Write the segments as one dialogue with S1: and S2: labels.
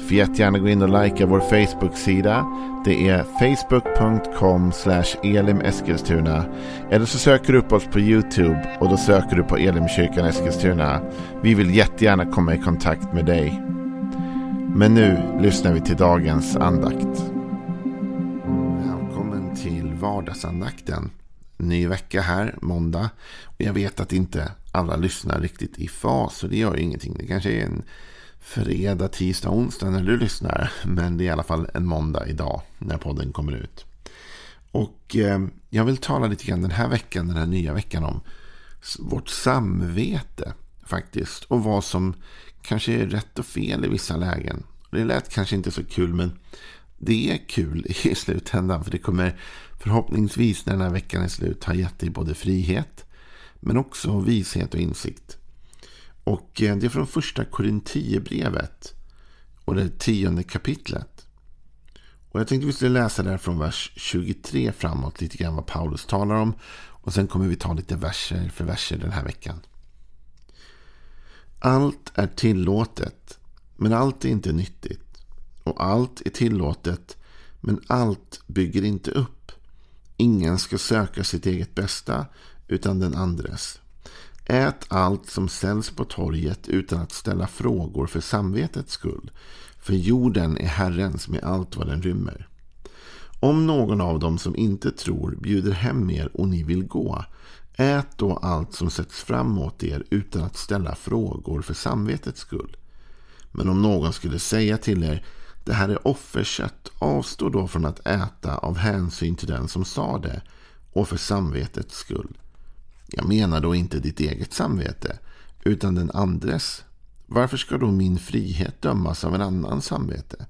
S1: Får jättegärna gå in och likea vår Facebook-sida. Det är facebook.com elimeskilstuna. Eller så söker du upp oss på YouTube och då söker du på Elimkyrkan Eskilstuna. Vi vill jättegärna komma i kontakt med dig. Men nu lyssnar vi till dagens andakt. Välkommen till vardagsandakten. Ny vecka här, måndag. Och jag vet att inte alla lyssnar riktigt i fas, så det gör ju ingenting. Det kanske är en fredag, tisdag, onsdag när du lyssnar. Men det är i alla fall en måndag idag när podden kommer ut. Och eh, jag vill tala lite grann den här veckan, den här nya veckan om vårt samvete faktiskt. Och vad som kanske är rätt och fel i vissa lägen. Det lät kanske inte så kul men det är kul i slutändan. För det kommer förhoppningsvis när den här veckan är slut ha gett dig både frihet men också vishet och insikt. Och eh, det är från första Korinthierbrevet och det tionde kapitlet. Och jag tänkte vi skulle läsa där från vers 23 framåt lite grann vad Paulus talar om. Och sen kommer vi ta lite verser för verser den här veckan. Allt är tillåtet, men allt är inte nyttigt. Och allt är tillåtet, men allt bygger inte upp. Ingen ska söka sitt eget bästa, utan den andres. Ät allt som säljs på torget utan att ställa frågor för samvetets skull. För jorden är Herrens med allt vad den rymmer. Om någon av dem som inte tror bjuder hem er och ni vill gå, ät då allt som sätts fram åt er utan att ställa frågor för samvetets skull. Men om någon skulle säga till er, det här är offerkött, avstå då från att äta av hänsyn till den som sa det och för samvetets skull. Jag menar då inte ditt eget samvete, utan den andres. Varför ska då min frihet dömas av en annans samvete?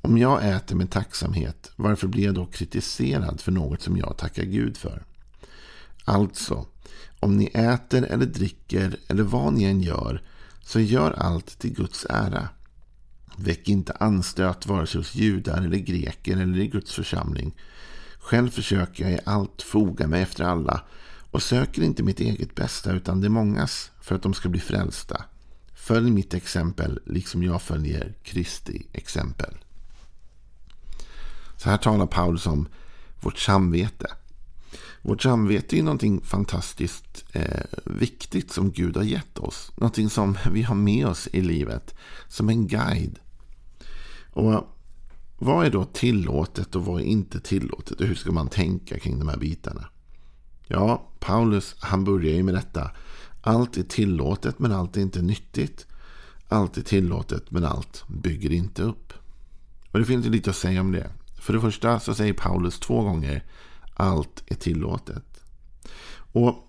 S1: Om jag äter med tacksamhet, varför blir jag då kritiserad för något som jag tackar Gud för? Alltså, om ni äter eller dricker eller vad ni än gör, så gör allt till Guds ära. Väck inte anstöt vare sig hos judar eller greker eller i Guds församling. Själv försöker jag i allt foga mig efter alla och söker inte mitt eget bästa utan det mångas för att de ska bli frälsta. Följ mitt exempel liksom jag följer Kristi exempel. Så här talar Paulus om vårt samvete. Vårt samvete är någonting fantastiskt eh, viktigt som Gud har gett oss. Någonting som vi har med oss i livet som en guide. Och Vad är då tillåtet och vad är inte tillåtet? Och hur ska man tänka kring de här bitarna? Ja, Paulus han börjar ju med detta. Allt är tillåtet men allt är inte nyttigt. Allt är tillåtet men allt bygger inte upp. Och det finns lite att säga om det. För det första så säger Paulus två gånger allt är tillåtet. Och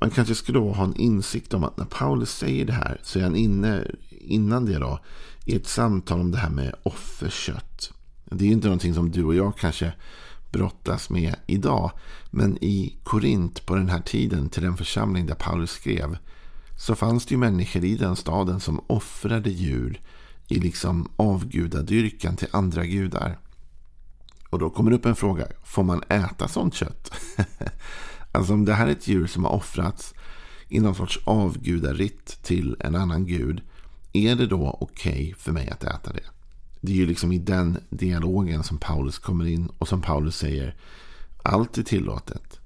S1: man kanske skulle ha en insikt om att när Paulus säger det här så är han inne innan det då i ett samtal om det här med offerkött. Det är ju inte någonting som du och jag kanske brottas med idag. Men i Korint på den här tiden till den församling där Paulus skrev så fanns det ju människor i den staden som offrade djur i liksom avgudadyrkan till andra gudar. Och då kommer det upp en fråga. Får man äta sånt kött? alltså om det här är ett djur som har offrats i någon sorts avgudaritt till en annan gud. Är det då okej okay för mig att äta det? Det är ju liksom i den dialogen som Paulus kommer in och som Paulus säger allt är tillåtet.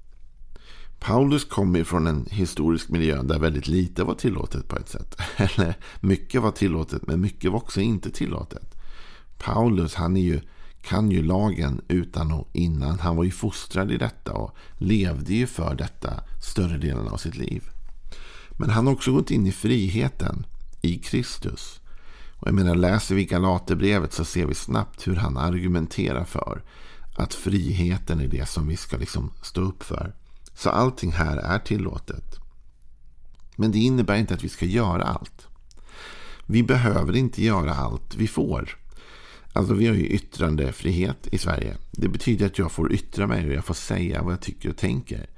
S1: Paulus kommer från en historisk miljö där väldigt lite var tillåtet på ett sätt. Eller mycket var tillåtet men mycket var också inte tillåtet. Paulus han är ju, kan ju lagen utan och innan. Han var ju fostrad i detta och levde ju för detta större delen av sitt liv. Men han har också gått in i friheten i Kristus. Och jag menar, läser vi Galaterbrevet så ser vi snabbt hur han argumenterar för att friheten är det som vi ska liksom stå upp för. Så allting här är tillåtet. Men det innebär inte att vi ska göra allt. Vi behöver inte göra allt vi får. Alltså vi har ju yttrandefrihet i Sverige. Det betyder att jag får yttra mig och jag får säga vad jag tycker och tänker.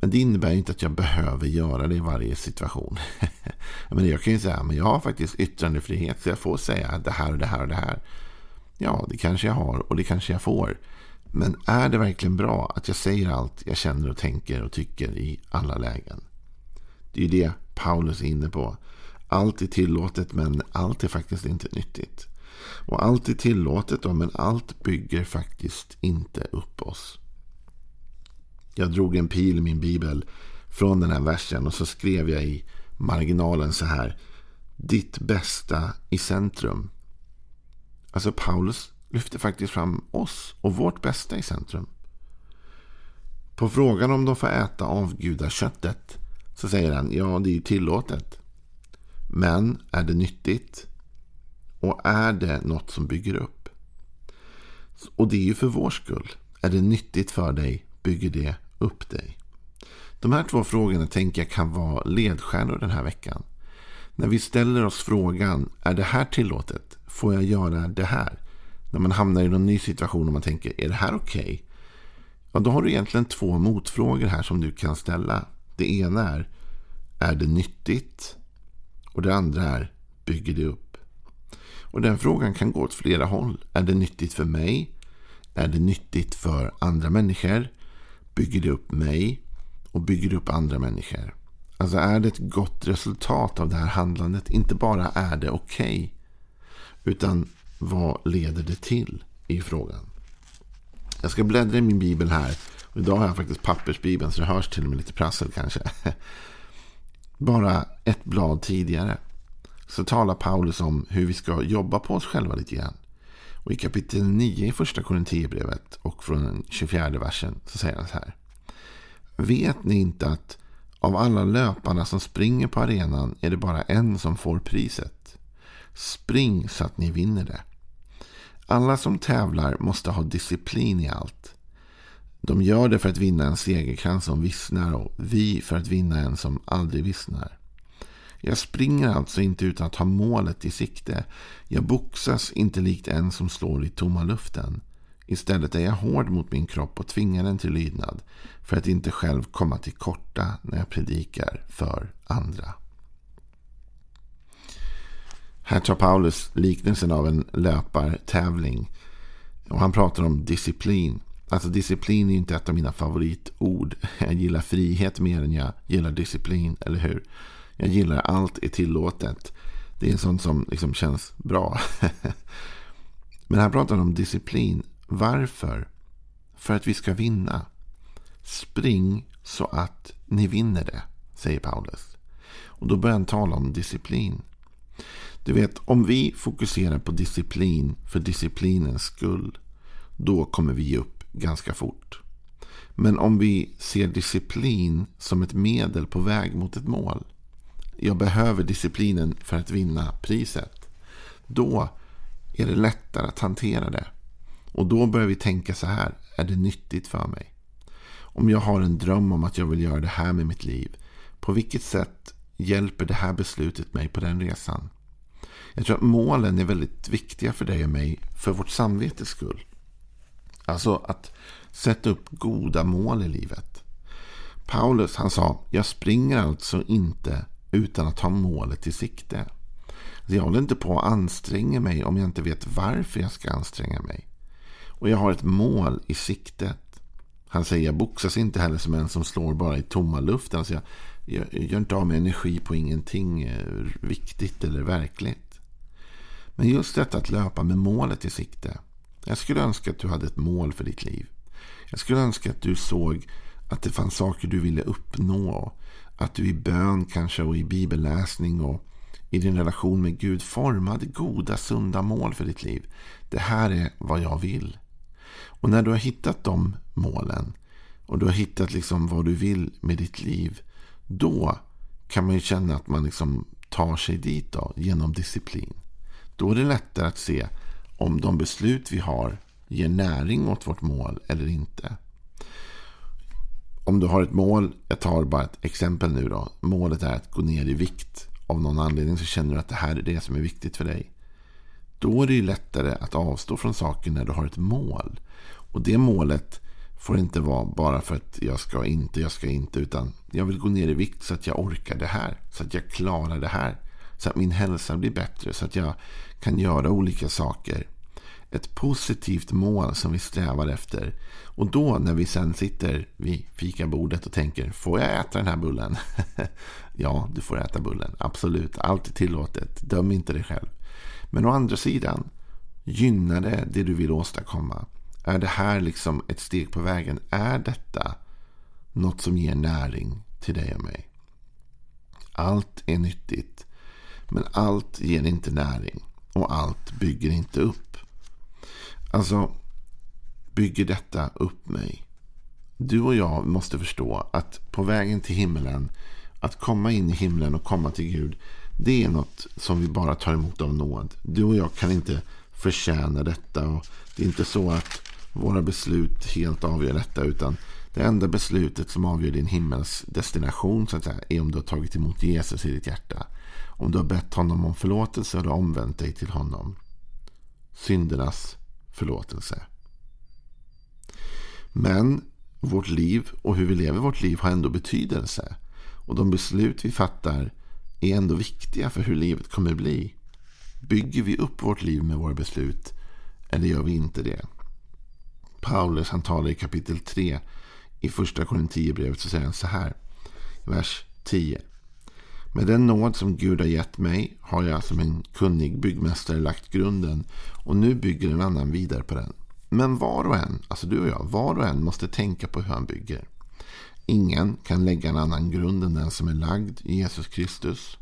S1: Men det innebär inte att jag behöver göra det i varje situation. men jag kan ju säga att jag har faktiskt yttrandefrihet så jag får säga det här och det här och det här. Ja, det kanske jag har och det kanske jag får. Men är det verkligen bra att jag säger allt jag känner och tänker och tycker i alla lägen? Det är ju det Paulus är inne på. Allt är tillåtet men allt är faktiskt inte nyttigt. Och allt är tillåtet då, men allt bygger faktiskt inte upp oss. Jag drog en pil i min bibel från den här versen och så skrev jag i marginalen så här. Ditt bästa i centrum. Alltså Paulus lyfter faktiskt fram oss och vårt bästa i centrum. På frågan om de får äta avgudaköttet så säger han ja det är ju tillåtet. Men är det nyttigt? Och är det något som bygger upp? Och det är ju för vår skull. Är det nyttigt för dig? Bygger det upp dig? De här två frågorna tänker jag kan vara ledstjärnor den här veckan. När vi ställer oss frågan, är det här tillåtet? Får jag göra det här? När man hamnar i någon ny situation och man tänker, är det här okej? Okay? Ja, då har du egentligen två motfrågor här som du kan ställa. Det ena är, är det nyttigt? Och det andra är, bygger det upp? Och den frågan kan gå åt flera håll. Är det nyttigt för mig? Är det nyttigt för andra människor? Bygger det upp mig? Och bygger det upp andra människor? Alltså är det ett gott resultat av det här handlandet? Inte bara är det okej. Okay, utan vad leder det till i frågan? Jag ska bläddra i min bibel här. Och idag har jag faktiskt pappersbibeln så det hörs till och med lite prassel kanske. Bara ett blad tidigare så talar Paulus om hur vi ska jobba på oss själva lite grann. Och i kapitel 9 i första Korinthierbrevet och från den 24 versen så säger han så här. Vet ni inte att av alla löparna som springer på arenan är det bara en som får priset? Spring så att ni vinner det. Alla som tävlar måste ha disciplin i allt. De gör det för att vinna en segerkrans som vissnar och vi för att vinna en som aldrig vissnar. Jag springer alltså inte utan att ha målet i sikte. Jag boxas inte likt en som slår i tomma luften. Istället är jag hård mot min kropp och tvingar den till lydnad för att inte själv komma till korta när jag predikar för andra. Här tar Paulus liknelsen av en löpartävling. Och han pratar om disciplin. Alltså disciplin är inte ett av mina favoritord. Jag gillar frihet mer än jag gillar disciplin, eller hur? Jag gillar allt är tillåtet. Det är sånt som liksom känns bra. Men här pratar han om disciplin. Varför? För att vi ska vinna. Spring så att ni vinner det, säger Paulus. Och då börjar han tala om disciplin. Du vet, om vi fokuserar på disciplin för disciplinens skull, då kommer vi ge upp ganska fort. Men om vi ser disciplin som ett medel på väg mot ett mål, jag behöver disciplinen för att vinna priset. Då är det lättare att hantera det. Och då börjar vi tänka så här. Är det nyttigt för mig? Om jag har en dröm om att jag vill göra det här med mitt liv. På vilket sätt hjälper det här beslutet mig på den resan? Jag tror att målen är väldigt viktiga för dig och mig. För vårt samvetes skull. Alltså att sätta upp goda mål i livet. Paulus han sa. Jag springer alltså inte utan att ha målet i sikte. Alltså, jag håller inte på att anstränga mig om jag inte vet varför jag ska anstränga mig. Och jag har ett mål i siktet. Han säger jag boxas inte heller som en som slår bara i tomma luften. Alltså jag, jag gör inte av med energi på ingenting eh, viktigt eller verkligt. Men just detta att löpa med målet i sikte. Jag skulle önska att du hade ett mål för ditt liv. Jag skulle önska att du såg att det fanns saker du ville uppnå. Att du i bön kanske och i bibelläsning och i din relation med Gud formade goda, sunda mål för ditt liv. Det här är vad jag vill. Och när du har hittat de målen och du har hittat liksom vad du vill med ditt liv. Då kan man ju känna att man liksom tar sig dit då, genom disciplin. Då är det lättare att se om de beslut vi har ger näring åt vårt mål eller inte om du har ett mål, jag tar bara ett exempel nu då. Målet är att gå ner i vikt. Av någon anledning så känner du att det här är det som är viktigt för dig. Då är det ju lättare att avstå från saker när du har ett mål. Och det målet får inte vara bara för att jag ska inte, jag ska inte. Utan jag vill gå ner i vikt så att jag orkar det här. Så att jag klarar det här. Så att min hälsa blir bättre. Så att jag kan göra olika saker. Ett positivt mål som vi strävar efter. Och då när vi sen sitter vid fikabordet och tänker, får jag äta den här bullen? ja, du får äta bullen. Absolut, allt är tillåtet. Döm inte dig själv. Men å andra sidan, gynnar det det du vill åstadkomma? Är det här liksom ett steg på vägen? Är detta något som ger näring till dig och mig? Allt är nyttigt. Men allt ger inte näring. Och allt bygger inte upp. Alltså, bygger detta upp mig? Du och jag måste förstå att på vägen till himlen, att komma in i himlen och komma till Gud, det är något som vi bara tar emot av nåd. Du och jag kan inte förtjäna detta. Och det är inte så att våra beslut helt avgör detta. Utan det enda beslutet som avgör din himmels destination så att säga, är om du har tagit emot Jesus i ditt hjärta. Om du har bett honom om förlåtelse och du har omvänt dig till honom. Syndernas förlåtelse. Men vårt liv och hur vi lever vårt liv har ändå betydelse. Och de beslut vi fattar är ändå viktiga för hur livet kommer bli. Bygger vi upp vårt liv med våra beslut eller gör vi inte det? Paulus han talar i kapitel 3 i första Korinthierbrevet så säger han så här. Vers 10. Med den nåd som Gud har gett mig har jag som en kunnig byggmästare lagt grunden och nu bygger en annan vidare på den. Men var och en, alltså du och jag, var och en måste tänka på hur han bygger. Ingen kan lägga en annan grund än den som är lagd i Jesus Kristus.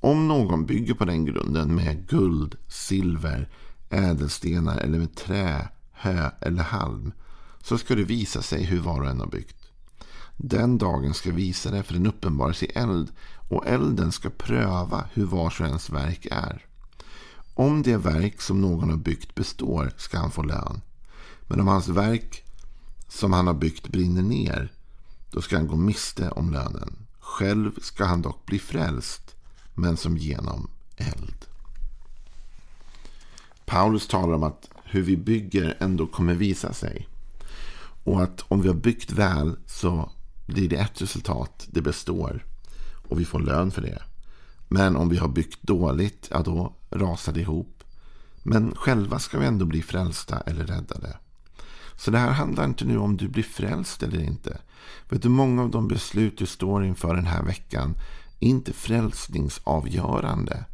S1: Om någon bygger på den grunden med guld, silver, ädelstenar eller med trä, hö eller halm så ska det visa sig hur var och en har byggt. Den dagen ska visa det för den uppenbaras i eld och elden ska pröva hur vars och ens verk är. Om det verk som någon har byggt består ska han få lön. Men om hans verk som han har byggt brinner ner då ska han gå miste om lönen. Själv ska han dock bli frälst men som genom eld. Paulus talar om att hur vi bygger ändå kommer visa sig. Och att om vi har byggt väl så blir det ett resultat, det består. Och vi får lön för det. Men om vi har byggt dåligt, ja då rasar det ihop. Men själva ska vi ändå bli frälsta eller räddade. Så det här handlar inte nu om du blir frälst eller inte. Vet du, många av de beslut du står inför den här veckan är inte frälsningsavgörande.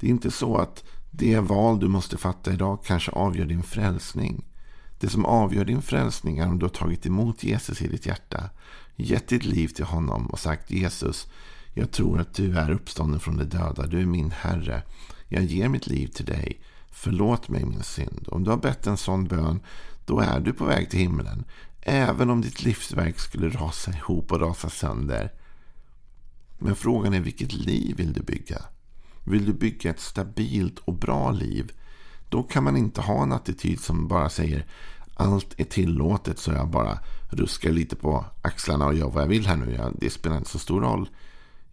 S1: Det är inte så att det val du måste fatta idag kanske avgör din frälsning. Det som avgör din frälsning är om du har tagit emot Jesus i ditt hjärta, gett ditt liv till honom och sagt Jesus, jag tror att du är uppstånden från de döda, du är min Herre. Jag ger mitt liv till dig. Förlåt mig min synd. Om du har bett en sån bön, då är du på väg till himlen. Även om ditt livsverk skulle rasa ihop och rasa sönder. Men frågan är vilket liv vill du bygga? Vill du bygga ett stabilt och bra liv? Då kan man inte ha en attityd som bara säger allt är tillåtet så jag bara ruskar lite på axlarna och gör vad jag vill här nu. Ja, det spelar inte så stor roll.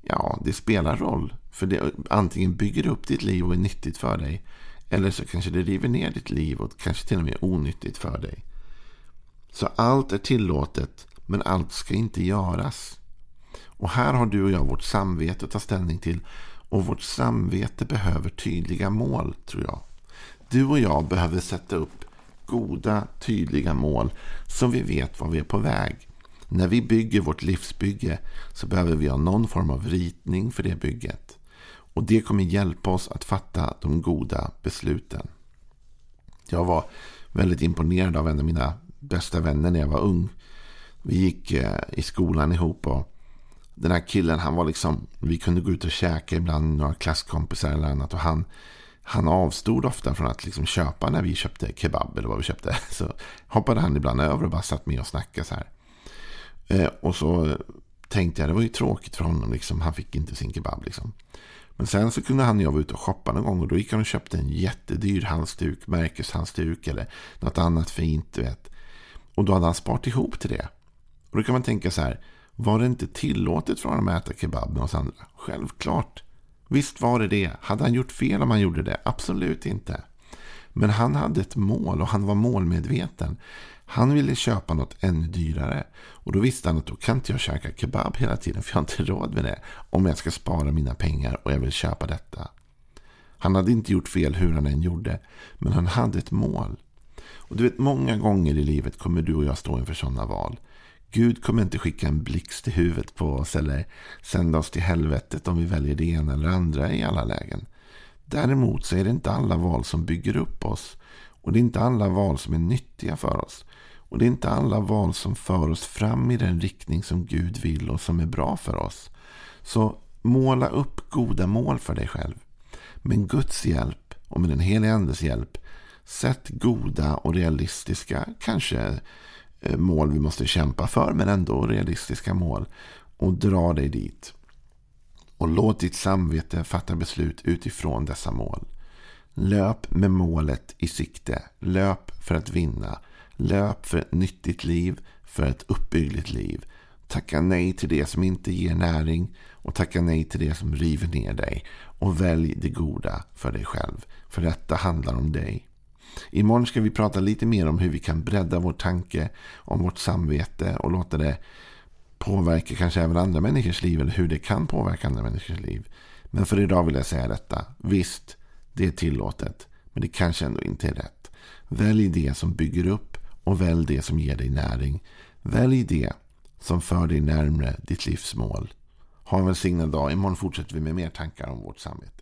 S1: Ja, det spelar roll. För det antingen bygger upp ditt liv och är nyttigt för dig. Eller så kanske det river ner ditt liv och kanske till och med är onyttigt för dig. Så allt är tillåtet, men allt ska inte göras. Och här har du och jag vårt samvete att ta ställning till. Och vårt samvete behöver tydliga mål, tror jag. Du och jag behöver sätta upp goda, tydliga mål som vi vet var vi är på väg. När vi bygger vårt livsbygge så behöver vi ha någon form av ritning för det bygget. Och det kommer hjälpa oss att fatta de goda besluten. Jag var väldigt imponerad av en av mina bästa vänner när jag var ung. Vi gick eh, i skolan ihop och den här killen han var liksom, vi kunde gå ut och käka ibland några klasskompisar eller annat och han han avstod ofta från att liksom köpa när vi köpte kebab eller vad vi köpte. Så hoppade han ibland över och bara satt med och snackade så här. Eh, och så tänkte jag, det var ju tråkigt för honom. Liksom. Han fick inte sin kebab. Liksom. Men sen så kunde han och jag vara ute och shoppa någon gång. Och då gick han och köpte en jättedyr halsduk, märkeshalsduk eller något annat fint. Du vet. Och då hade han sparat ihop till det. Och då kan man tänka så här, var det inte tillåtet för honom att äta kebab med oss andra? Självklart. Visst var det det. Hade han gjort fel om han gjorde det? Absolut inte. Men han hade ett mål och han var målmedveten. Han ville köpa något ännu dyrare. Och då visste han att då kan inte jag käka kebab hela tiden. För jag har inte råd med det. Om jag ska spara mina pengar och jag vill köpa detta. Han hade inte gjort fel hur han än gjorde. Men han hade ett mål. Och du vet, många gånger i livet kommer du och jag stå inför sådana val. Gud kommer inte skicka en blixt i huvudet på oss eller sända oss till helvetet om vi väljer det ena eller andra i alla lägen. Däremot så är det inte alla val som bygger upp oss. Och det är inte alla val som är nyttiga för oss. Och det är inte alla val som för oss fram i den riktning som Gud vill och som är bra för oss. Så måla upp goda mål för dig själv. Med Guds hjälp och med den heliga Andes hjälp. Sätt goda och realistiska, kanske Eh, mål vi måste kämpa för, men ändå realistiska mål. Och dra dig dit. Och låt ditt samvete fatta beslut utifrån dessa mål. Löp med målet i sikte. Löp för att vinna. Löp för ett nyttigt liv, för ett uppbyggligt liv. Tacka nej till det som inte ger näring och tacka nej till det som river ner dig. Och välj det goda för dig själv. För detta handlar om dig. Imorgon ska vi prata lite mer om hur vi kan bredda vår tanke om vårt samvete och låta det påverka kanske även andra människors liv eller hur det kan påverka andra människors liv. Men för idag vill jag säga detta. Visst, det är tillåtet. Men det kanske ändå inte är rätt. Välj det som bygger upp och välj det som ger dig näring. Välj det som för dig närmre ditt livsmål. Ha en välsignad dag. Imorgon fortsätter vi med mer tankar om vårt samvete.